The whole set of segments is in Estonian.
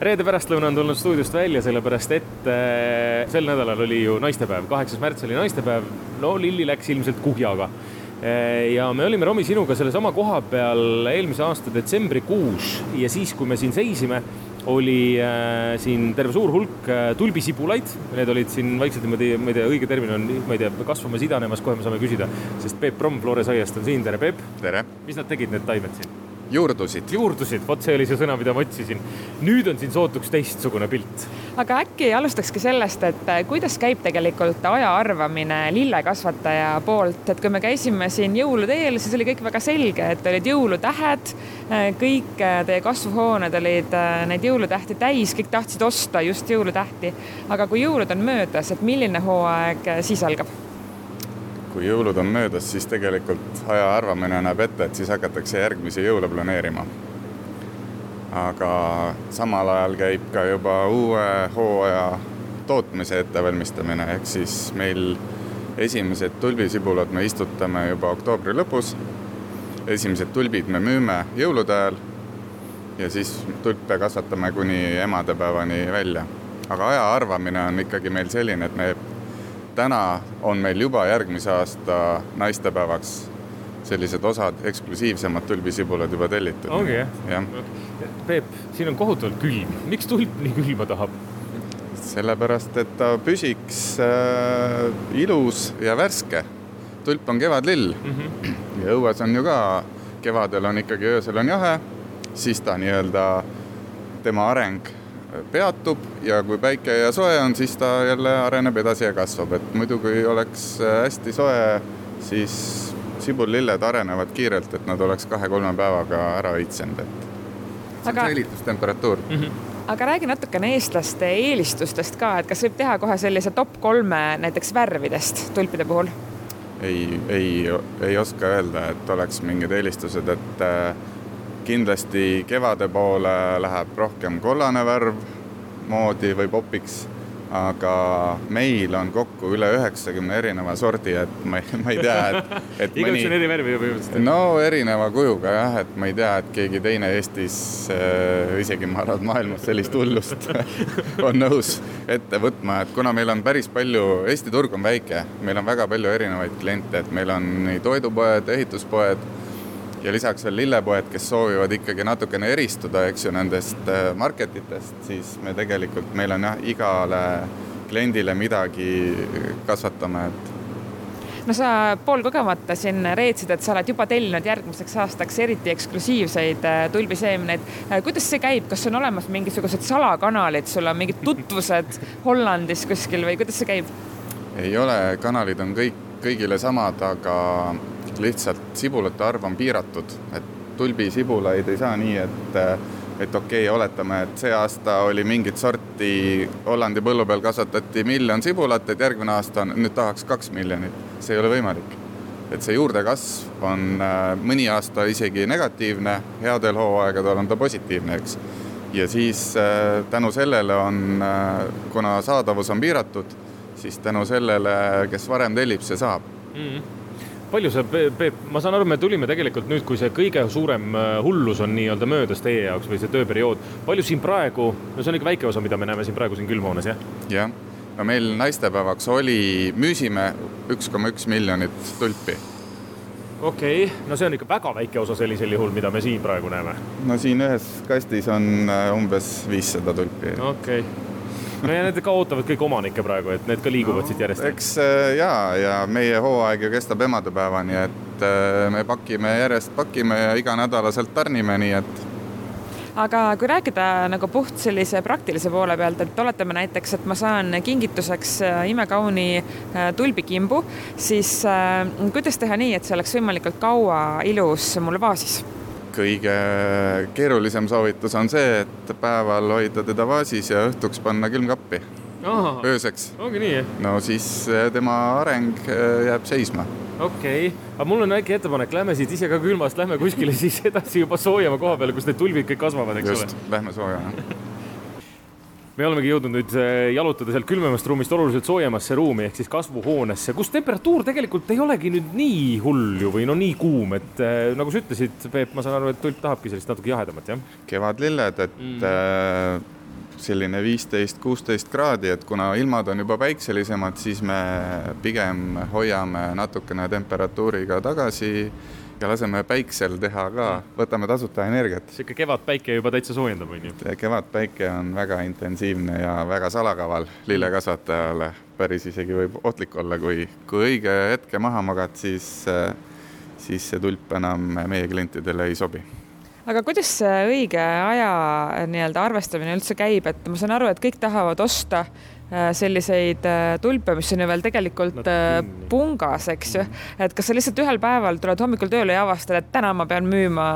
reede pärastlõuna on tulnud stuudiost välja, sellepärast et äh, sel nädalal oli ju naistepäev, kaheksas märts oli naistepäev. no Lilli läks ilmselt kuhjaga. Äh, ja me olime, Romi, sinuga sellesama koha peal eelmise aasta detsembrikuus ja siis, kui me siin seisime, oli äh, siin terve suur hulk tulbisibulaid, need olid siin vaikselt niimoodi, ma ei tea, õige termin on, ma ei tea, kasvamas, idanemas, kohe me saame küsida, sest Peep Promm Flores aiast on siin, tere Peep. mis nad tegid, need taimed siin? Juurdusid. juurdusid, vot see oli see sõna, mida ma otsisin. nüüd on siin sootuks teistsugune pilt. aga äkki alustakski sellest, et äh, kuidas käib tegelikult aja arvamine lillekasvataja poolt, et kui me käisime siin jõulude eel, siis oli kõik väga selge, et olid jõulutähed, äh, kõik äh, teie kasvuhooned olid neid jõulutähti täis, kõik tahtsid osta just jõulutähti. aga kui jõulud on möödas, et milline hooaeg siis algab? Kui jõulud on möödas, siis tegelikult aja arvamine näeb ette, et siis hakatakse järgmisi jõule planeerima. aga samal ajal käib ka juba uue hooaja tootmise ettevalmistamine, ehk siis meil esimesed tulbisibulad me istutame juba oktoobri lõpus. esimesed tulbid me müüme jõulude ajal ja siis tulpe kasvatame kuni emadepäevani välja. aga aja arvamine on ikkagi meil selline, et me täna on meil juba järgmise aasta naistepäevaks sellised osad eksklusiivsemad tulbisibulad juba tellitud. ongi jah ja.? Peep, siin on kohutavalt külm, miks tulp nii külma tahab? sellepärast, et ta püsiks äh, ilus ja värske. tulp on kevadlill mm -hmm. ja õues on ju ka, kevadel on ikkagi öösel on jahe, siis ta nii-öelda, tema areng peatub ja kui päike ja soe on, siis ta jälle areneb edasi ja kasvab, et muidu kui oleks äh, hästi soe, siis sibullilled arenevad kiirelt, et nad oleks kahe-kolme päevaga ära õitsenud, et see on säilitustemperatuur mm. -hmm aga räägi natukene eestlaste eelistustest ka, et kas võib teha kohe sellise top kolme näiteks värvidest tulpide puhul? ei, ei, ei oska öelda, et oleks mingid eelistused, et äh, kindlasti kevade poole läheb rohkem kollane värv moodi või popiks, aga meil on kokku üle üheksakümne erineva sordi, et ma ei, ma ei tea, et, et igaüks on eri värvi põhimõtteliselt? no erineva kujuga jah, et ma ei tea, et keegi teine Eestis äh,, isegi ma arvan, et maailmas sellist hullust on nõus ette võtma, et kuna meil on päris palju, Eesti turg on väike, meil on väga palju erinevaid kliente, et meil on nii toidupoed, ehituspoed ja lisaks veel lillepoed, kes soovivad ikkagi natukene eristuda, eks ju, nendest äh, market itest, siis me tegelikult, meil on jah, igale kliendile midagi kasvatame, et no sa poolkogemata siin reetsid, et sa oled juba tellinud järgmiseks aastaks eriti eksklusiivseid äh, tulbiseemneid. Äh, kuidas see käib, kas on olemas mingisugused salakanalid, sul on mingid tutvused Hollandis kuskil või kuidas see käib? ei ole, kanalid on kõik, kõigile samad, aga lihtsalt sibulate arv on piiratud, et tulbisibulaid ei saa nii, et et okei okay,, oletame, et see aasta oli mingit sorti Hollandi põllu peal kasvatati miljon sibulat, et järgmine aasta on, nüüd tahaks kaks miljonit. see ei ole võimalik. et see juurdekasv on äh, mõni aasta isegi negatiivne, headel hooaegadel on ta positiivne, eks. ja siis äh, tänu sellele on, äh, kuna saadavus on piiratud, siis tänu sellele, kes varem tellib, see saab mm. -hmm palju sa, Peep, ma saan aru, me tulime tegelikult nüüd, kui see kõige suurem äh, hullus on nii-öelda möödas teie jaoks või see tööperiood. palju siin praegu, no see on ikka väike osa, mida me näeme siin praegu siin külmhoones, jah? jah, no meil naistepäevaks oli, müüsime üks koma üks miljonit tulpi. okei okay., no see on ikka väga väike osa sellisel juhul, mida me siin praegu näeme. no siin ühes kastis on äh, umbes viissada tulpi. okei okay no ja need ka ootavad kõik omanikke praegu, et need ka liiguvad no, siit järjest. eks äh, ja, ja meie hooaeg ju kestab emadepäevani, et äh, me pakime järjest, pakime ja iganädalaselt tarnime, nii et aga kui rääkida nagu puht sellise praktilise poole pealt, et oletame näiteks, et ma saan kingituseks äh, imekauni tulbikimbu, siis kuidas teha nii, et see oleks võimalikult kaua ilus mul vaasis? Kõige keerulisem soovitus on see, et päeval hoida teda vaasis ja õhtuks panna külmkappi. ööseks. ongi nii, no siis eh, tema areng eh, jääb seisma. okei okay., aga mul on väike ettepanek, lähme siit ise ka külmast, lähme kuskile siis edasi juba soojema koha peale, kus need tulbid kõik kasvavad, eks Just, ole. Lähme sooja me olemegi jõudnud nüüd äh, jalutada sealt külmemast ruumist oluliselt soojemasse ruumi ehk siis kasvuhoonesse, kus temperatuur tegelikult ei olegi nüüd nii hull ju või no nii kuum, et äh, nagu sa ütlesid, Peep, ma saan aru, et tulp tahabki sellist natuke jahedamat, jah? kevadlilled, et mm. äh, selline viisteist, kuusteist kraadi, et kuna ilmad on juba päikselisemad, siis me pigem hoiame natukene temperatuuriga tagasi ja laseme päiksel teha ka, võtame tasuta energiat. sihuke kevadpäike juba täitsa soojendab, on ju? kevadpäike on väga intensiivne ja väga salakaval lillekasvatajale, päris isegi võib ohtlik olla, kui, kui õige hetke maha magad, siis, siis see tulp enam meie klientidele ei sobi. Aga kuidas see õige aja nii-öelda arvestamine üldse käib, et ma saan aru, et kõik tahavad osta selliseid äh, tulpe, mis on ju veel tegelikult äh, pungas, eks ju. et kas sa lihtsalt ühel päeval tuled hommikul tööle ja avastad, et täna ma pean müüma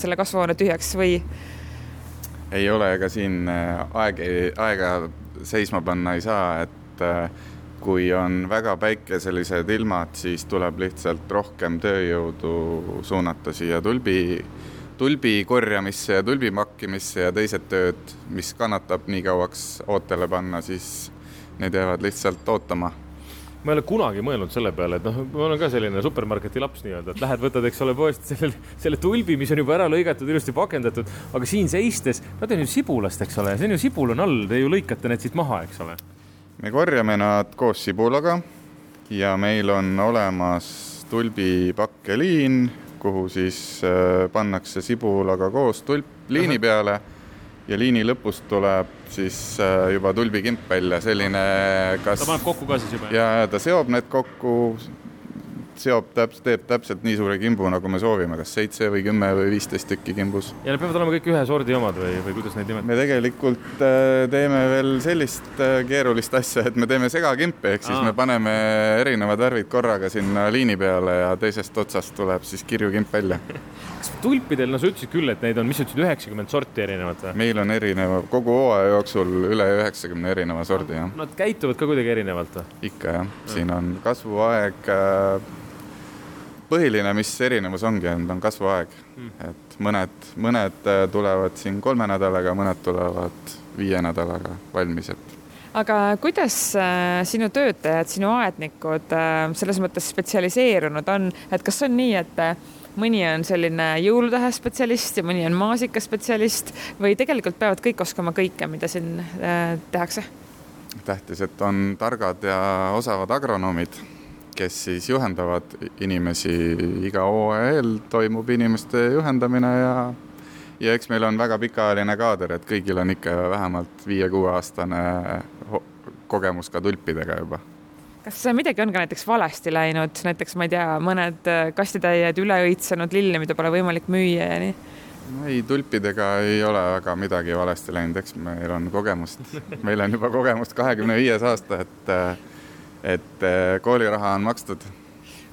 selle kasvuhoone tühjaks või? ei ole, ega siin aeg, aega seisma panna ei saa, et kui on väga päikeselised ilmad, siis tuleb lihtsalt rohkem tööjõudu suunata siia tulbi tulbi korjamisse ja tulbi makkimisse ja teised tööd, mis kannatab nii kauaks ootele panna, siis need jäävad lihtsalt ootama ma ei ole kunagi mõelnud selle peale, et noh, ma olen ka selline supermarketi laps nii-öelda, et lähed, võtad, eks ole, poest selle, selle tulbi, mis on juba ära lõigatud, ilusti pakendatud, aga siin seistes, nad on ju sibulast, eks ole, see on ju sibul on all, te ju lõikate need siit maha, eks ole. me korjame nad koos sibulaga ja meil on olemas tulbipakkeliin kuhu siis äh, pannakse sibulaga koos tulp liini peale ja liini lõpust tuleb siis äh, juba tulbikimp välja, selline kas ta paneb kokku ka siis juba? ja, ja ta seob need kokku, seob täpselt, teeb täpselt nii suure kimbu, nagu me soovime, kas seitse või kümme või viisteist tükki kimbus. ja need peavad olema kõik ühe sordi omad või, või kuidas neid nimetada? me tegelikult äh, teeme veel sellist äh, keerulist asja, et me teeme segakimpe, ehk siis Aa. me paneme erinevad värvid korraga sinna liini peale ja teisest otsast tuleb siis kirju kimp välja kas tulpidel, no sa ütlesid küll, et neid on, mis sa ütlesid, üheksakümmend sorti erinevat või? meil on erineva, kogu hooaja jooksul üle üheksakümne erineva sordi, jah. Nad käituvad ka kuidagi erinevalt või? ikka jah, siin on kasvuaeg äh, põhiline, mis erinevus ongi, on kasvuaeg. Mm.. et mõned, mõned äh, tulevad siin kolme nädalaga, mõned tulevad viie nädalaga valmis, et aga kuidas äh, sinu töötajad, sinu aednikud äh, selles mõttes spetsialiseerunud on, et kas on nii, et mõni on selline jõulutähe spetsialist ja mõni on maasikaspetsialist või tegelikult peavad kõik oskama kõike, mida siin tehakse? tähtis, et on targad ja osavad agronoomid kes siis juhendavad inimesi, iga hooaja eel toimub inimeste juhendamine ja ja eks meil on väga pikaajaline kaader, et kõigil on ikka vähemalt viie-kuueaastane kogemus ka tulpidega juba. kas midagi on ka näiteks valesti läinud, näiteks ma ei tea, mõned kastitäied üle õitsenud lille, mida pole võimalik müüa ja nii? ei, tulpidega ei ole väga midagi valesti läinud, eks meil on kogemust, meil on juba kogemust kahekümne viies aasta, et et äh, kooliraha on makstud.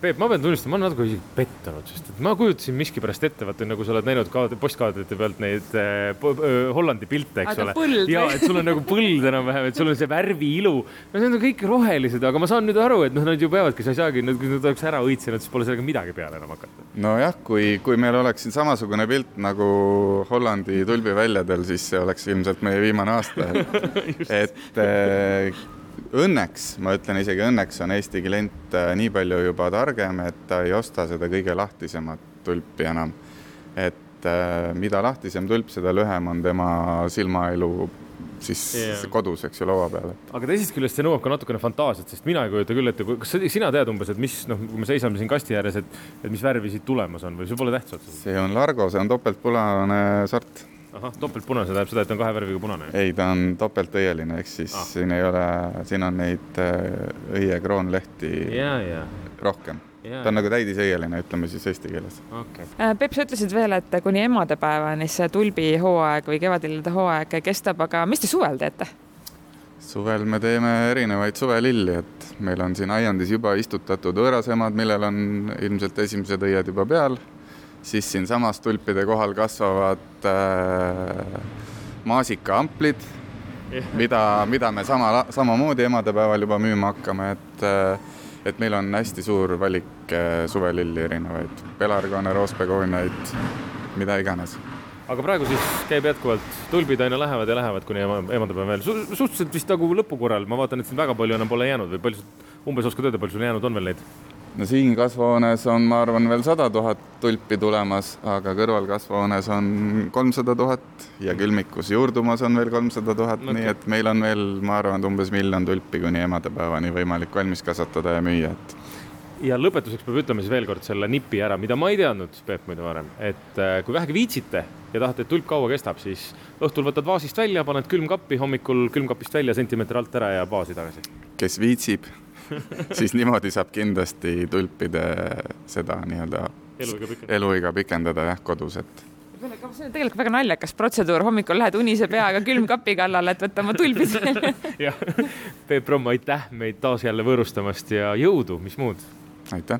Peep, ma pean tunnistama, ma olen natuke isegi pettunud, sest et ma kujutasin miskipärast ette, vaata nagu sa oled näinud kaad, postkaadrite pealt neid äh, Hollandi pilte, eks ole. ja et sul on nagu põld enam-vähem, et sul on see värviilu. no need on kõik rohelised, aga ma saan nüüd aru, et noh, nad ju peavadki, sa ei saagi, kui nad oleks ära õitsenud, siis pole sellega midagi peale enam hakata. nojah, kui, kui meil oleks siin samasugune pilt nagu Hollandi tulbiväljadel, siis see oleks ilmselt meie viimane aasta, et et äh, õnneks, ma ütlen isegi õnneks on Eesti klient äh, nii palju juba targem, et ta ei osta seda kõige lahtisemat tulpi enam. et äh, mida lahtisem tulp, seda lühem on tema silmaelu siis yeah. kodus, eks ju, laua peal. aga teisest küljest see nõuab ka natukene fantaasiat, sest mina ei kujuta küll ette, kas sina tead umbes, et mis noh, kui me seisame siin kasti ääres, et, et mis värvi siit tulemas on või see pole otseselt? see on Largo, see on topeltpunane sort ahah, topeltpunane, see tähendab seda, et on kahe värviga punane? ei, ta on topeltõieline, ehk siis ah. siin ei ole, siin on neid äh, õiekroonlehti rohkem. Ja, ta on nagu täidisõieline, ütleme siis eesti keeles okay.. Äh, Peep, sa ütlesid veel, et kuni emadepäevani see tulbihooaeg või kevadillade hooaeg kestab, aga mis te suvel teete? suvel me teeme erinevaid suvelilli, et meil on siin aiandis juba istutatud võõrasemad, millel on ilmselt esimesed õied juba peal siis siinsamas tulpide kohal kasvavad äh, maasikaamplid mida, mida me sama, samamoodi emadepäeval juba müüma hakkame, et äh, et meil on hästi suur valik äh, suvelilli erinevaid, pelargoone, roosbegooniaid, mida iganes. Aga praegu siis käib jätkuvalt, tulbid aina lähevad ja lähevad kuni ema, emadepäeva veel Su, suhteliselt vist nagu lõpukorral, ma vaatan, et siin väga palju enam pole jäänud või palju, umbes oskad öelda, palju sul jäänud on veel neid? No siin kasvuhoones on, ma arvan, veel sada tuhat tulpi tulemas, aga kõrval kasvuhoones on kolmsada tuhat ja külmikus juurdumas on veel kolmsada tuhat, nii et meil on veel, ma arvan, et umbes miljon tulpi kuni emadepäevani võimalik valmis kasvatada ja müüa, et ja lõpetuseks peab ütlema siis veel kord selle nipi ära, mida ma ei teadnud, Peep, muidu varem, et äh, kui vähegi viitsite ja tahate, et tulp kaua kestab, siis õhtul võtad vaasist välja, paned külmkappi, hommikul külmkapist välja sentimeeter alt ära ja vaasi tagasi. kes viitsib siis niimoodi saab kindlasti tulpide seda nii-öelda eluiga pikendada, jah, kodus, et see on tegelikult väga naljakas protseduur, hommikul lähed unise peaga külmkapi kallale, et võtta oma tulbid jah, Peep Romm, aitäh meid taas jälle võõrustamast ja jõudu, mis muud. Aitäh